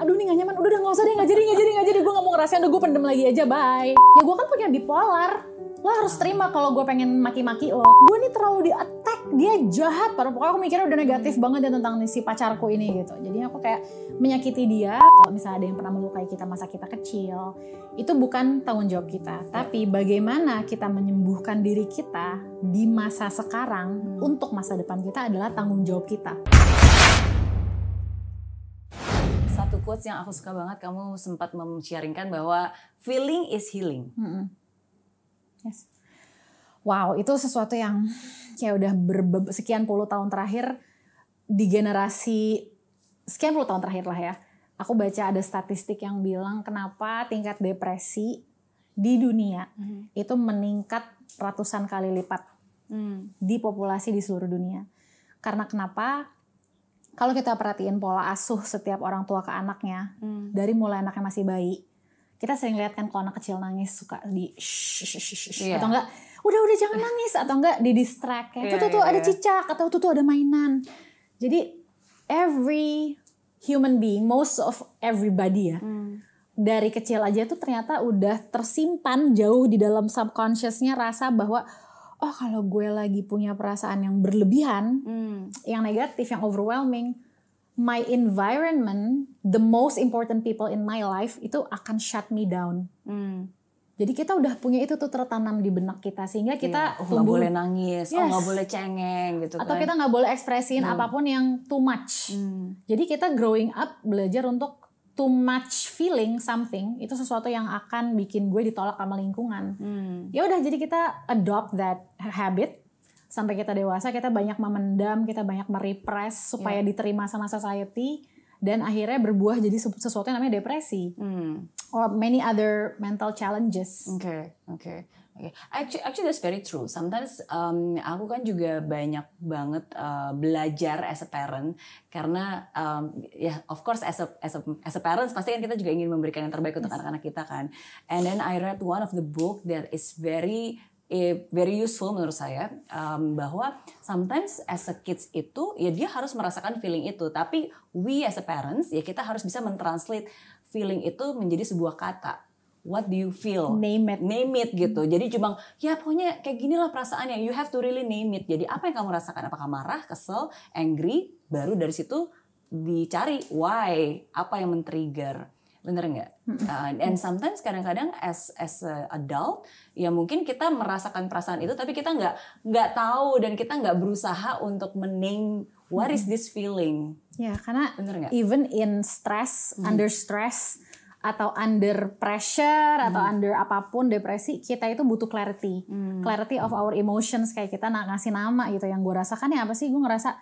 aduh ini gak nyaman. Udah udah nggak usah deh nggak jadi nggak jadi nggak jadi. Gue nggak mau ngerasain. Udah gue pendem lagi aja. Bye. Ya gue kan punya bipolar. Lo harus terima kalau gue pengen maki-maki lo. Gue nih terlalu di attack dia jahat. Padahal pokoknya aku mikirnya udah negatif banget ya tentang si pacarku ini gitu. Jadi aku kayak menyakiti dia. Kalau misalnya ada yang pernah melukai kita masa kita kecil itu bukan tanggung jawab kita. Tapi bagaimana kita menyembuhkan diri kita di masa sekarang untuk masa depan kita adalah tanggung jawab kita satu quotes yang aku suka banget kamu sempat mem-sharingkan bahwa feeling is healing. Mm-mm. Yes. Wow, itu sesuatu yang kayak udah berbe- sekian puluh tahun terakhir di generasi sekian puluh tahun terakhir lah ya. Aku baca ada statistik yang bilang kenapa tingkat depresi di dunia itu meningkat ratusan kali lipat di populasi di seluruh dunia. Karena kenapa? Kalau kita perhatiin pola asuh setiap orang tua ke anaknya, dari mulai anaknya masih bayi, kita sering lihat kan kalau anak kecil nangis suka di shh, shh, shh, shh, Iya. atau enggak udah udah jangan nangis atau enggak di distract kayak Iya, tuh tuh tuh iya, ada iya. cicak atau tuh tuh ada mainan. Jadi every human being, most of everybody ya, dari kecil aja tuh ternyata udah tersimpan jauh di dalam subconsciousnya rasa bahwa oh kalau gue lagi punya perasaan yang berlebihan, yang negatif, yang overwhelming, my environment, the most important people in my life itu akan shut me down. Jadi kita udah punya itu tuh tertanam di benak kita sehingga kita oh, nggak tumbuh boleh nangis, oh Yes. nggak boleh cengeng gitu atau kan. kita nggak boleh ekspresiin apa pun yang too much. Hmm. Jadi kita growing up belajar untuk too much feeling something itu sesuatu yang akan bikin gue ditolak sama lingkungan. Hmm. Ya udah jadi kita adopt that habit sampai kita dewasa kita banyak memendam, kita banyak merepress supaya diterima sama society dan akhirnya berbuah jadi se- sesuatu yang namanya depresi Hmm. or many other mental challenges. Oke, oke, oke. Actually, actually that's very true. Sometimes um, aku kan juga banyak banget uh, belajar as a parent karena um, ya of course as a as a as a parents pasti kan kita juga ingin memberikan yang terbaik untuk anak-anak kita kan. And then I read one of the book that is very very useful menurut saya um, bahwa sometimes as a kids itu ya dia harus merasakan feeling itu. Tapi we as a parents ya kita harus bisa mentranslate feeling itu menjadi sebuah kata. What do you feel? Name it. name it gitu. Jadi cuma ya pokoknya kayak gini lah perasaannya. You have to really name it. Jadi apa yang kamu rasakan? Apakah marah kesel angry? Baru dari situ dicari why. Apa yang men-trigger bener nggak Uh, and sometimes kadang-kadang as as a adult ya mungkin kita merasakan perasaan itu tapi kita nggak nggak tahu dan kita nggak berusaha untuk mename what is this feeling Ya, karena Bener nggak? even in stress, under stress atau under pressure atau under apa pun depresi, kita itu butuh clarity. Clarity of our emotions kayak kita nak ngasih nama gitu yang gue rasakan ya apa sih? Gue ngerasa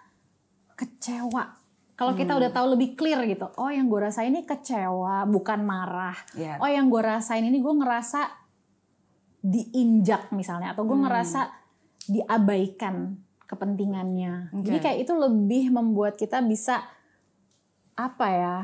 kecewa. Kalau kita udah tahu lebih clear gitu, oh yang gue rasain ini kecewa, bukan marah. Iya. Oh yang gue rasain ini gue ngerasa diinjak misalnya, atau gue ngerasa diabaikan kepentingannya. Jadi Oke. kayak itu lebih membuat kita bisa apa ya?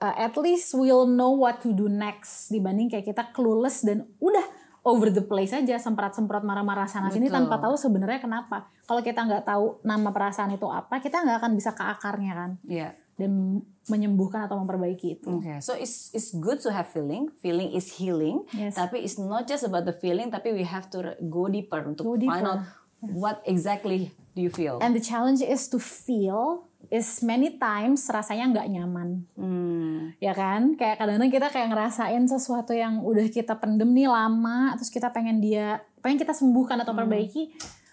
uh, at least we'll know what to do next dibanding kayak kita clueless dan udah over the place aja semprot-semprot marah-marah sana sini Betul. tanpa tahu sebenarnya kenapa. Kalau kita nggak tahu nama perasaan itu apa, kita nggak akan bisa ke akarnya kan ya dan menyembuhkan atau memperbaiki itu. Okay, so it's it's good to have feeling. Feeling is healing. Yes. Tapi it's not just about the feeling, tapi we have to go deeper untuk Go deeper. find out what exactly do you feel. And the challenge is to feel is many times rasanya nggak nyaman. Hmm, ya kan kayak kadang-kadang kita kayak ngerasain sesuatu yang udah kita pendem nih lama terus kita pengen dia pengen kita sembuhkan atau perbaiki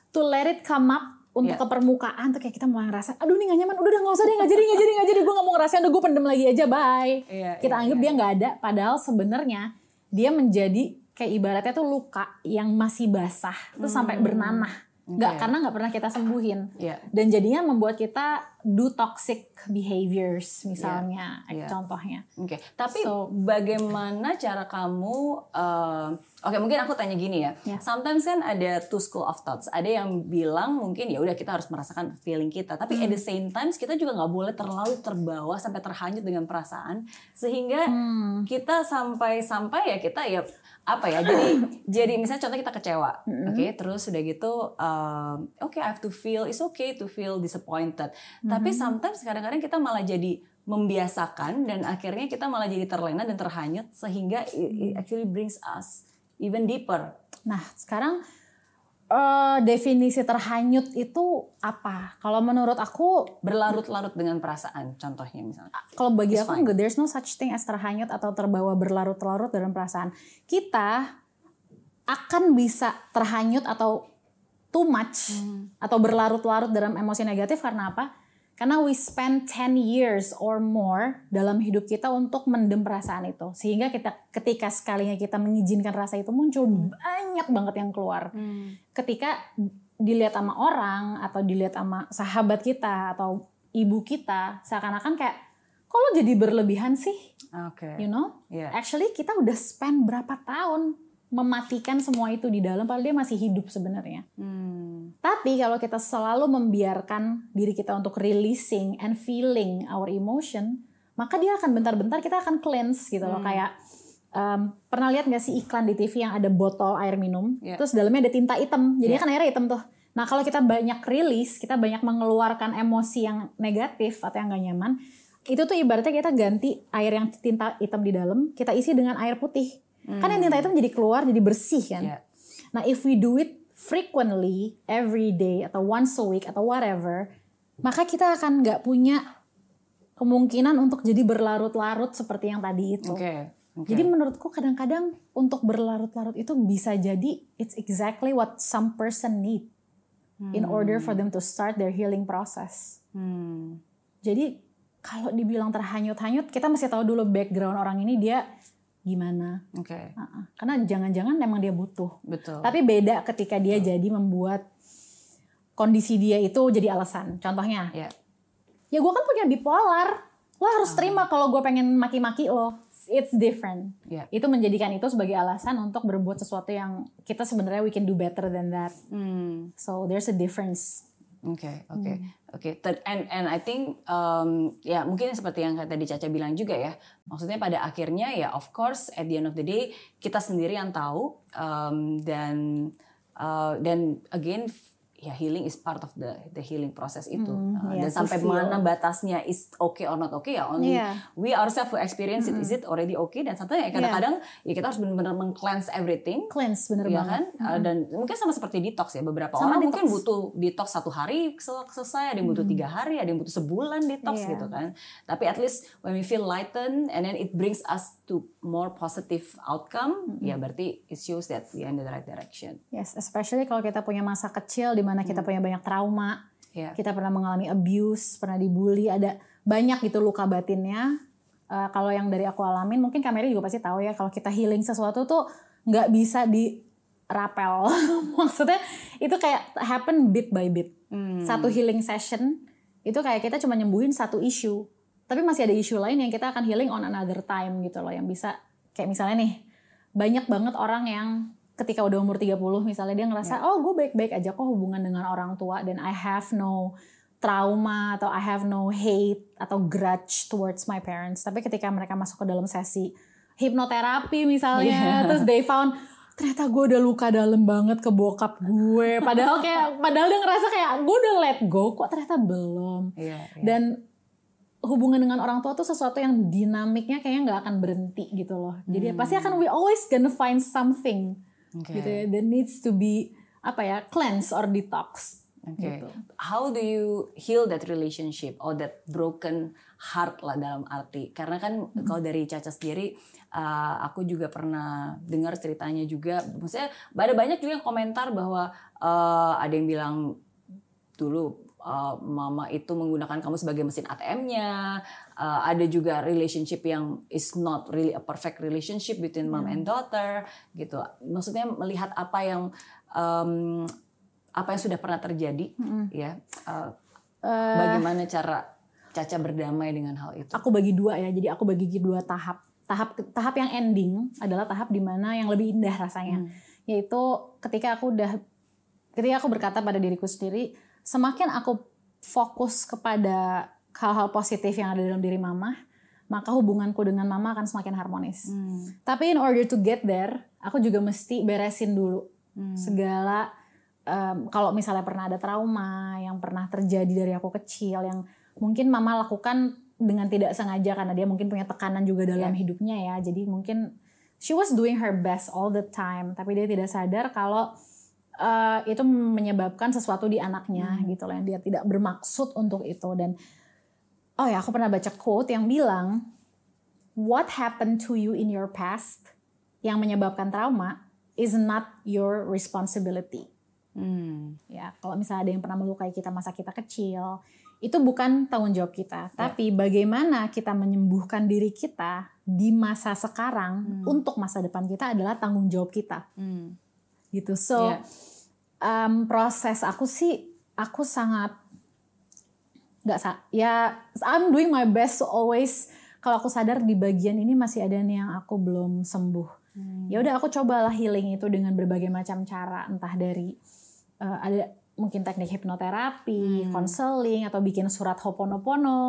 to let it come up untuk Yeah. ke permukaan tuh kayak kita mulai ngerasa aduh nih gak nyaman udah udah nggak usah deh nggak jadi nggak jadi nggak jadi gue nggak mau ngerasain udah gue pendem lagi aja bye Iya, kita iya, anggap iya. dia nggak ada padahal sebenarnya dia menjadi kayak ibaratnya tuh luka yang masih basah terus sampai bernanah nggak Oke. karena nggak pernah kita sembuhin Iya. dan jadinya membuat kita do toxic behaviors misalnya Iya. contohnya Oke, tapi So- bagaimana cara kamu? eh, Oke, mungkin aku tanya gini ya. Ya. Sometimes kan ada two school of thoughts. Ada yang bilang mungkin ya udah kita harus merasakan feeling kita, tapi at the Hmm. same times kita juga nggak boleh terlalu terbawa sampai terhanyut dengan perasaan sehingga Hmm. kita sampai sampai ya kita ya apa ya jadi jadi misalnya contoh kita kecewa Hmm. oke terus udah gitu um, oke I have to feel it's okay to feel disappointed tapi Hmm. Sometimes kadang-kadang kita malah jadi membiasakan dan akhirnya kita malah jadi terlena dan terhanyut sehingga it, it actually brings us even deeper. Nah, sekarang uh, definisi terhanyut itu apa? Kalau menurut aku berlarut-larut dengan perasaan, contohnya misalnya. Kalau bagi It's aku enggak, there's no such thing as terhanyut atau terbawa berlarut-larut dalam perasaan. Kita akan bisa terhanyut atau too much hmm. atau berlarut-larut dalam emosi negatif karena apa? Karena we spend 10 years or more dalam hidup kita untuk mendem perasaan itu. Sehingga kita ketika sekalinya kita mengizinkan rasa itu muncul, hmm. banyak banget yang keluar. Hmm. Ketika dilihat sama orang atau dilihat sama sahabat kita atau ibu kita, seakan-akan kayak kok lo jadi berlebihan sih? Okay. You know? Yeah. Actually kita udah spend berapa tahun mematikan semua itu di dalam padahal dia masih hidup sebenarnya. Hmm. Tapi kalau kita selalu membiarkan diri kita untuk releasing and feeling our emotion, maka dia akan bentar-bentar kita akan cleanse gitu loh hmm. kayak um, pernah lihat gak sih iklan di TV yang ada botol air minum, yeah. terus dalamnya ada tinta hitam, jadi yeah. kan airnya hitam tuh. Nah kalau kita banyak rilis, kita banyak mengeluarkan emosi yang negatif atau yang gak nyaman, itu tuh ibaratnya kita ganti air yang tinta hitam di dalam, kita isi dengan air putih. Hmm. Kan yang tinta hitam jadi keluar, jadi bersih kan. Yeah. Nah if we do it frequently, every day atau once a week atau whatever, maka kita akan nggak punya kemungkinan untuk jadi berlarut-larut seperti yang tadi itu. Okay. Okay. Jadi menurutku kadang-kadang untuk berlarut-larut itu bisa jadi it's exactly what some person need hmm. in order for them to start their healing process. Hmm. Jadi kalau dibilang terhanyut-hanyut, kita mesti tahu dulu background orang ini dia gimana. Oke. Okay. Uh-uh. Karena jangan-jangan memang dia butuh. Betul. Tapi beda ketika dia Betul. jadi membuat kondisi dia itu jadi alasan. Contohnya, yeah. ya gue kan punya bipolar. Lo harus uh. terima kalau gue pengen maki-maki lo. It's different. Yeah. Itu menjadikan itu sebagai alasan untuk berbuat sesuatu yang kita sebenarnya we can do better than that. Hmm. So there's a difference. Oke, okay, oke. Okay. Hmm. Oke, okay. and and I think um, ya mungkin seperti yang tadi Caca bilang juga ya. Maksudnya pada akhirnya ya of course at the end of the day kita sendiri yang tahu um, dan uh, dan again ya healing is part of the the healing process itu mm, uh, yeah, dan sampai mana batasnya is okay or not okay ya only yeah. we ourselves who experience it mm. is it already okay dan sampai ya kadang-kadang yeah. ya kita harus benar-benar meng-cleanse everything cleanse benar ya kan mm. uh, dan mungkin sama seperti detox ya beberapa sama orang detox. mungkin butuh detox satu hari selesai ada yang butuh mm. tiga hari ada yang butuh sebulan detox yeah. gitu kan tapi at least when we feel lighten and then it brings us to more positive outcome mm. ya berarti it shows that we are in the right direction yes especially kalau kita punya masa kecil di mana kita hmm. punya banyak trauma, yeah. kita pernah mengalami abuse, pernah dibully, ada banyak gitu luka batinnya. Uh, kalau yang dari aku alamin, mungkin kamera juga pasti tahu ya kalau kita healing sesuatu tuh nggak bisa di rapel. Maksudnya itu kayak happen bit by bit. Hmm. Satu healing session itu kayak kita cuma nyembuhin satu isu. Tapi masih ada isu lain yang kita akan healing on another time gitu loh. Yang bisa kayak misalnya nih banyak banget orang yang ketika udah umur 30 misalnya dia ngerasa yeah. oh gue baik-baik aja kok hubungan dengan orang tua dan I have no trauma atau I have no hate atau grudge towards my parents. Tapi ketika mereka masuk ke dalam sesi hipnoterapi misalnya yeah. terus they found ternyata gue udah luka dalam banget ke bokap gue padahal kayak padahal dia ngerasa kayak gue udah let go kok ternyata belum yeah, yeah. dan hubungan dengan orang tua tuh sesuatu yang dinamiknya kayaknya nggak akan berhenti gitu loh jadi hmm. pasti akan we always gonna find something okay. gitu ya that needs to be apa ya cleanse or detox Okay. Gitu. How do you heal that relationship or that broken heart lah dalam arti? Karena kan hmm. kalau dari Caca sendiri, uh, aku juga pernah dengar ceritanya juga. Maksudnya ada banyak juga yang komentar bahwa uh, ada yang bilang dulu uh, mama itu menggunakan kamu sebagai mesin ATM-nya. Uh, ada juga relationship yang is not really a perfect relationship between mom and hmm. daughter gitu. Maksudnya melihat apa yang um, apa yang sudah pernah terjadi hmm. ya. Uh, uh, bagaimana cara Caca berdamai dengan hal itu? Aku bagi dua ya. Jadi aku bagi dua tahap. Tahap tahap yang ending adalah tahap di mana yang lebih indah rasanya. Hmm. Yaitu ketika aku udah ketika aku berkata pada diriku sendiri semakin aku fokus kepada hal-hal positif yang ada dalam diri mama, maka hubunganku dengan mama akan semakin harmonis. Hmm. Tapi in order to get there, aku juga mesti beresin dulu hmm. segala um, kalau misalnya pernah ada trauma yang pernah terjadi dari aku kecil yang mungkin mama lakukan dengan tidak sengaja karena dia mungkin punya tekanan juga dalam Yeah. hidupnya ya. Jadi mungkin she was doing her best all the time, tapi dia tidak sadar kalau eh, itu menyebabkan sesuatu di anaknya gitu loh yang dia tidak bermaksud untuk itu dan oh ya aku pernah baca quote yang bilang what happened to you in your past yang menyebabkan trauma is not your responsibility. Hmm. Ya, kalau misalnya ada yang pernah melukai kita masa kita kecil, itu bukan tanggung jawab kita, tapi bagaimana kita menyembuhkan diri kita di masa sekarang untuk masa depan kita adalah tanggung jawab kita. Hmm. Gitu. So, Iya. um, proses aku sih aku sangat nggak sa ya I'm doing my best to always kalau aku sadar di bagian ini masih ada nih yang aku belum sembuh ya udah aku cobalah healing itu dengan berbagai macam cara entah dari uh, ada mungkin teknik hipnoterapi, konseling atau bikin surat hoponopono,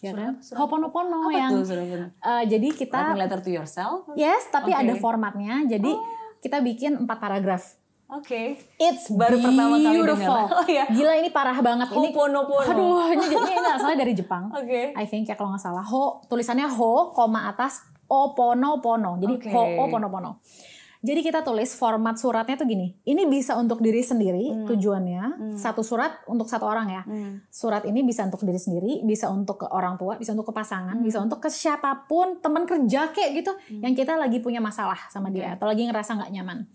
ya Surat- kan? surat- Hoponopono Apa yang tuh sudah uh, jadi kita Writing letter to yourself? yes tapi Oke. ada formatnya jadi kita bikin empat paragraf Oke. It's Baru pertama kali dengar. beautiful. Oh, iya. Gila ini parah banget ini. Hoponopono. Aduh, ini ini, ini asalnya dari Jepang. Oke. I think ya kalau nggak salah. Ho tulisannya ho, koma atas oponopono. Jadi Oke. ho oponopono. Jadi kita tulis format suratnya tuh gini. Ini bisa untuk diri sendiri tujuannya. Satu surat untuk satu orang ya. Hmm. Surat ini bisa untuk diri sendiri, bisa untuk ke orang tua, bisa untuk ke pasangan, bisa untuk ke siapa pun, teman kerja kayak gitu yang kita lagi punya masalah sama dia atau lagi ngerasa nggak nyaman.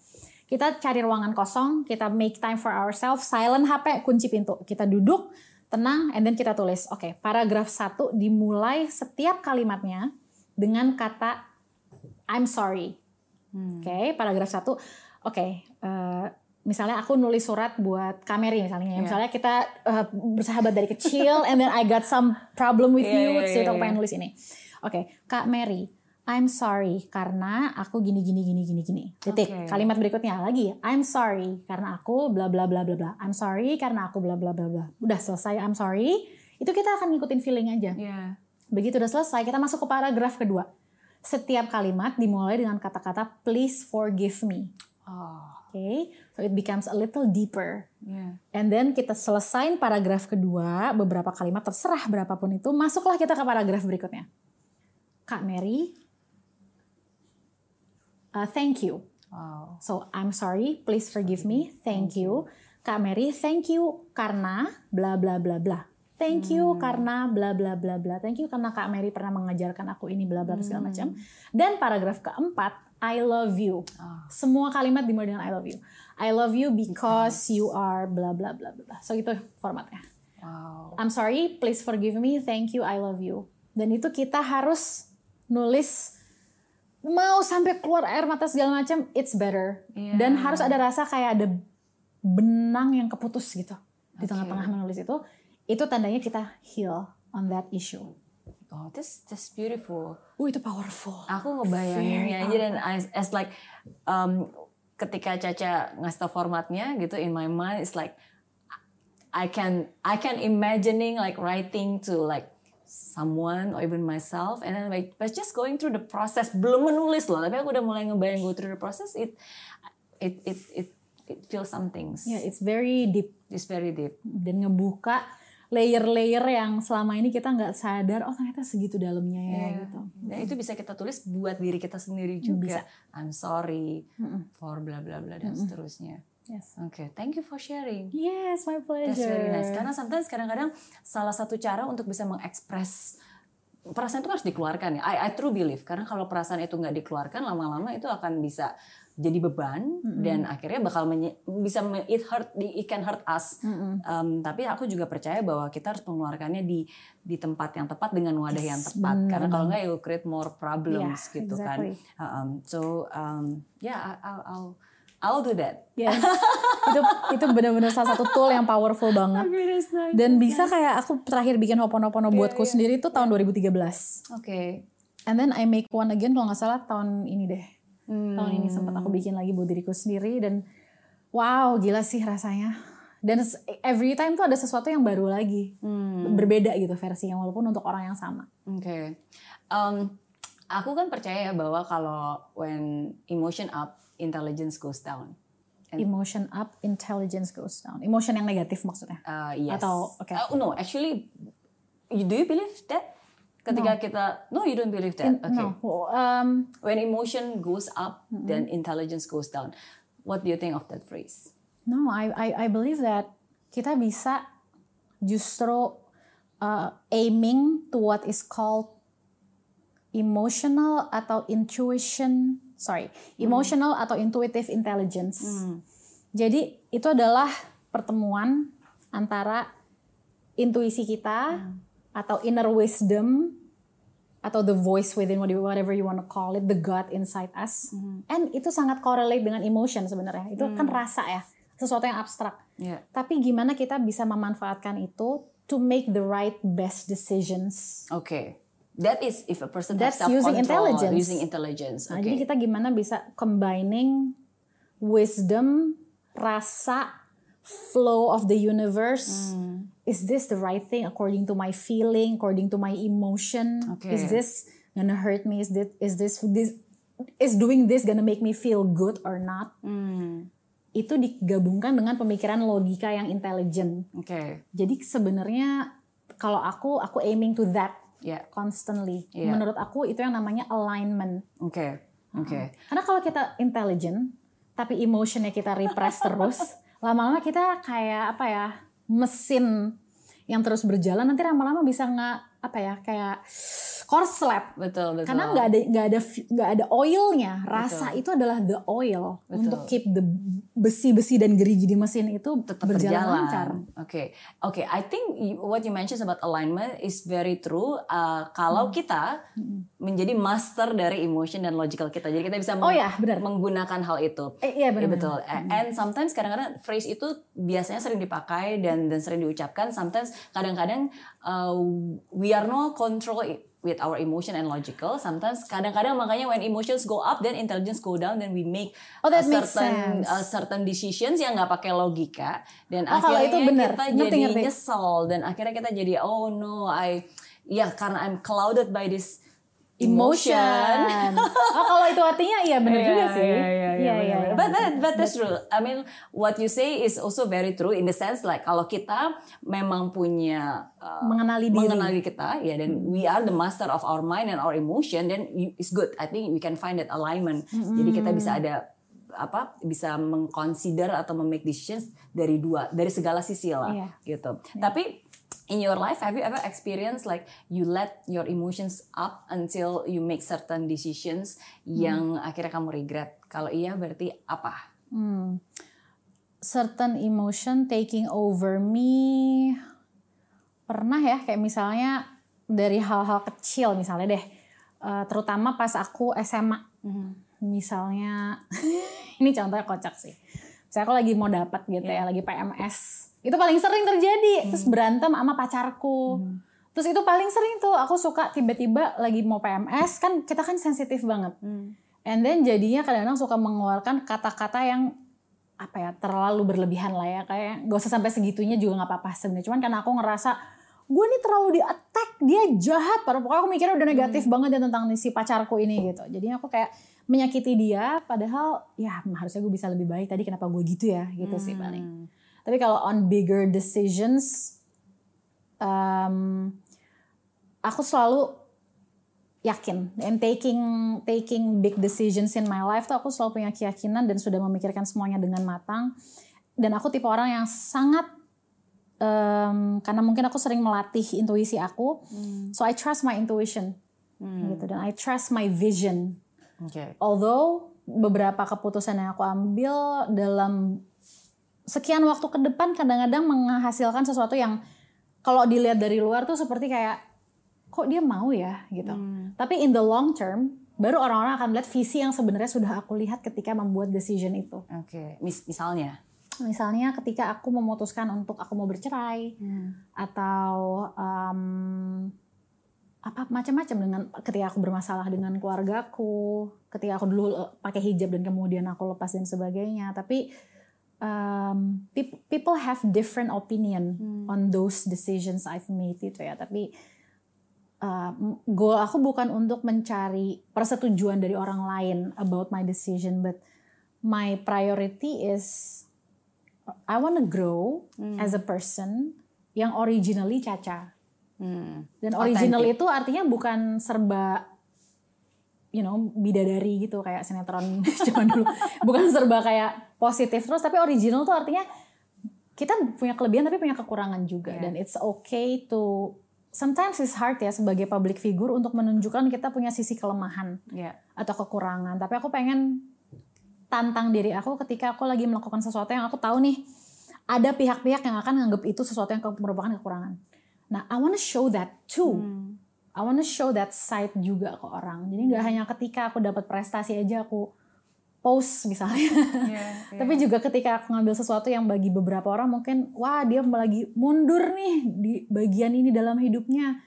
Kita cari ruangan kosong, kita make time for ourselves, silent HP, kunci pintu. Kita duduk, tenang, and then kita tulis. Oke, paragraf satu dimulai setiap kalimatnya dengan kata I'm sorry. Oke, paragraf satu. Oke, eh, misalnya aku nulis surat buat Kameri misalnya. ya. Iya. Misalnya kita eh, bersahabat dari kecil, and then I got some problem with Iya, you, terus gitu iya, aku pengen nulis ini. Oke, Kak Mary, I'm sorry karena aku gini gini gini gini gini. Titik. Oke. Kalimat berikutnya lagi, I'm sorry karena aku bla bla bla bla bla. I'm sorry karena aku bla bla bla bla. Udah selesai I'm sorry, itu kita akan ngikutin feeling aja. Iya. Begitu udah selesai, kita masuk ke paragraf kedua. Setiap kalimat dimulai dengan kata-kata please forgive me. Oh. Oke, so it becomes a little deeper. Iya. And then kita selesain paragraf kedua, beberapa kalimat terserah berapapun itu, masuklah kita ke paragraf berikutnya. Kak Mary, uh, thank you. Wow. So I'm sorry, please forgive me. Thank you. Kak Mary, thank you karena bla bla bla bla. Thank you karena bla bla bla bla. Thank you karena Kak Mary pernah mengajarkan aku ini bla bla segala macam. Dan paragraf keempat, I love you. Ah. Semua kalimat dimulai dengan I love you. I love you because you are bla bla bla bla. So itu formatnya. Wow. I'm sorry, please forgive me, thank you, I love you. Dan itu kita harus nulis mau sampai keluar air mata segala macam, it's better. Iya. Dan harus ada rasa kayak ada benang yang keputus gitu di Oke. tengah-tengah menulis itu. Itu tandanya kita heal on that issue. Oh, this this beautiful. Uh itu powerful. Aku ngebayanginnya aja dan as, as like um, ketika Caca ngasih tau formatnya gitu in my mind it's like I can I can imagining like writing to like someone or even myself and then like but just going through the process belum menulis loh tapi aku udah mulai ngebayang go through the process it it it it, it feels some things Yeah, it's very deep it's very deep dan ngebuka layer-layer yang selama ini kita nggak sadar oh ternyata segitu dalamnya ya Iya. gitu. Dan itu bisa kita tulis buat diri kita sendiri juga. Bisa. I'm sorry for bla bla bla dan seterusnya. Yes. Oke, thank you for sharing. Yes, my pleasure. That's very nice. Karena sometimes kadang-kadang salah satu cara untuk bisa mengekspres perasaan itu harus dikeluarkan ya. I, I true believe karena kalau perasaan itu nggak dikeluarkan lama-lama itu akan bisa jadi beban dan akhirnya bakal menye- bisa me- it hurt it can hurt us. Um, tapi aku juga percaya bahwa kita harus mengeluarkannya di di tempat yang tepat dengan wadah yang tepat benar karena kalau nggak will create more problems Yeah, gitu exactly. kan. Um, so um, yeah, I'll, I'll I'll do that. Yes. itu itu benar-benar salah satu tool yang powerful banget. Dan bisa kayak aku terakhir bikin Hoponopono buatku sendiri itu tahun 2013. Oke. And then I make one again kalau nggak salah tahun ini deh. Hmm. Tahun ini sempat aku bikin lagi buat diriku sendiri dan wow gila sih rasanya. Dan every time tuh ada sesuatu yang baru lagi. Hmm. Berbeda gitu versinya walaupun untuk orang yang sama. Oke. Um, aku kan percaya ya bahwa kalau when emotion up, intelligence goes down. Emotion up, intelligence goes down. Emotion yang negatif maksudnya. Uh, yes. Atau- oke. Uh, no, actually, you, do you believe that? Ketika kita no you don't believe that. Okay. no, um, When emotion goes up, then intelligence goes down. What do you think of that phrase? No, I, I, I believe that kita bisa justru uh, aiming to what is called emotional atau intuition, sorry, emotional atau intuitive intelligence. Jadi itu adalah pertemuan antara intuisi kita atau inner wisdom atau the voice within whatever you want to call it, the God inside us. And itu sangat correlate dengan emotion sebenarnya. Itu kan rasa ya, sesuatu yang abstrak. Yeah. Tapi gimana kita bisa memanfaatkan itu to make the right best decisions. Okay. That is if a person That's has using intelligence. using intelligence. Nah, Okay. jadi kita gimana bisa combining wisdom, rasa, flow of the universe. Hmm. Is this the right thing according to my feeling, according to my emotion? Okay. Is this gonna hurt me? Is this is this this is doing this gonna make me feel good or not? Hmm. Itu digabungkan dengan pemikiran logika yang intelligent. Okay. Jadi sebenarnya kalau aku aku aiming to that Yeah. constantly. Iya. Menurut aku itu yang namanya alignment. Okay. Okay. Karena kalau kita intelligent tapi emotionnya kita repress terus, lama-lama kita kayak apa ya mesin yang terus berjalan nanti lama-lama bisa nggak apa ya kayak korslet. Betul, betul. Karena nggak ada nggak ada nggak ada oilnya. Rasa itu adalah the oil Betul. untuk keep the besi-besi dan gerigi di mesin itu tetap berjalan, berjalan. lancar. Oke, oke. I think what you mentioned about alignment is very true. Uh, kalau Hmm. kita menjadi master dari emotion dan logical kita, jadi kita bisa Oh ya, benar. menggunakan hal itu. Eh, iya Ya, benar. betul. A- And sometimes kadang-kadang phrase itu biasanya sering dipakai dan dan sering diucapkan. Sometimes kadang-kadang uh, we are no control with our emotion and logical. Sometimes kadang-kadang makanya when emotions go up then intelligence go down then we make Oh, that a makes certain sense. a certain decisions yang nggak pakai logika dan Oh, akhirnya itu benar. kita Ngerti, jadi ngerti. nyesel dan akhirnya kita jadi oh no I ya karena I'm clouded by this emotion. emotion. oh kalau itu artinya iya benar Iya, juga sih. iya, iya, iya, iya. benar. But that, but that's true. I mean, what you say is also very true in the sense like kalau kita memang punya uh, Mengenali diri. mengenali kita, ya, dan we are the master of our mind and our emotion, then you- it's good. I think we can find that alignment. Jadi kita bisa ada apa bisa mengconsider atau memake decisions dari dua dari segala sisi lah Iya. gitu. Tapi in your life have you ever experienced like you let your emotions up until you make certain decisions yang akhirnya kamu regret? Kalau iya berarti apa? Hmm. Certain emotion taking over me pernah ya kayak misalnya dari hal-hal kecil misalnya deh Eh, terutama pas aku SMA misalnya ini contohnya kocak sih saya aku lagi mau dapat gitu ya lagi PMS itu paling sering terjadi. Terus berantem sama pacarku. Terus itu paling sering tuh aku suka tiba-tiba lagi mau PMS kan kita kan sensitif banget. And then jadinya kadang-kadang suka mengeluarkan kata-kata yang apa ya terlalu berlebihan lah ya. Kayak gak usah sampai segitunya juga nggak apa-apa sebenarnya. Cuman karena aku ngerasa gue nih terlalu di attack dia jahat. Padahal pokoknya aku mikirnya udah negatif banget ya tentang si pacarku ini gitu. Jadinya aku kayak menyakiti dia padahal ya harusnya gue bisa lebih baik. Tadi kenapa gue gitu ya? Gitu sih paling tapi kalau on bigger decisions um, aku selalu yakin. And taking taking big decisions in my life tuh aku selalu punya keyakinan dan sudah memikirkan semuanya dengan matang. Dan aku tipe orang yang sangat em, karena mungkin aku sering melatih intuisi aku. So I trust my intuition. Gitu dan I trust my vision. Oke. although beberapa keputusan yang aku ambil dalam sekian waktu ke depan kadang-kadang menghasilkan sesuatu yang kalau dilihat dari luar tuh seperti kayak kok dia mau ya gitu. Tapi in the long term baru orang-orang akan melihat visi yang sebenarnya sudah aku lihat ketika membuat decision itu. Oke. Mis- misalnya. Misalnya ketika aku memutuskan untuk aku mau bercerai atau em, apa macam-macam dengan ketika aku bermasalah dengan keluargaku, ketika aku dulu eh, pakai hijab dan kemudian aku lepas dan sebagainya. Tapi peop- people have different opinion on those decisions I've made itu ya. Tapi um, goal aku bukan untuk mencari persetujuan dari orang lain about my decision, but my priority is I want to grow as a person yang originally Caca. Hmm. Dan original Authentic. itu artinya bukan serba you know bidadari gitu kayak sinetron zaman dulu. Bukan serba kayak positif terus tapi original tuh artinya kita punya kelebihan tapi punya kekurangan juga Yeah. dan it's okay to sometimes it's hard ya sebagai public figure untuk menunjukkan kita punya sisi kelemahan Ya. atau kekurangan. Tapi aku pengen tantang diri aku ketika aku lagi melakukan sesuatu yang aku tahu nih ada pihak-pihak yang akan nganggap itu sesuatu yang merupakan kekurangan. Nah, I wanna show that too. Hmm. I wanna show that side juga ke orang. Jadi nggak hanya ketika aku dapat prestasi aja aku post misalnya. Ya, Tapi juga ketika aku ngambil sesuatu yang bagi beberapa orang mungkin wah dia lagi mundur nih di bagian ini dalam hidupnya.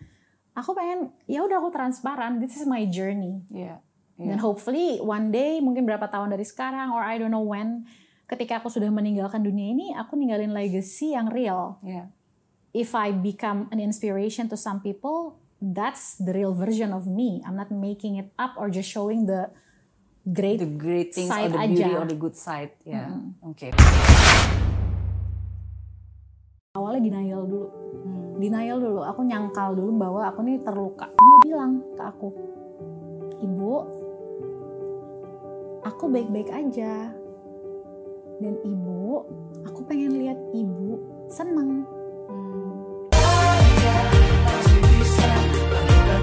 Aku pengen ya udah aku transparan. This is my journey. Ya. Dan hopefully one day mungkin berapa tahun dari sekarang or I don't know when ketika aku sudah meninggalkan dunia ini aku ninggalin legacy yang real. Ya. If I become an inspiration to some people, that's the real version of me. I'm not making it up or just showing the great The great things or side the beauty aja. or the good side. Ya. Oke. awalnya denial dulu. Hmm. Denial dulu. Aku nyangkal dulu bahwa aku nih terluka. Dia bilang ke aku, "Ibu, aku baik-baik aja." Dan ibu, aku pengen lihat ibu seneng.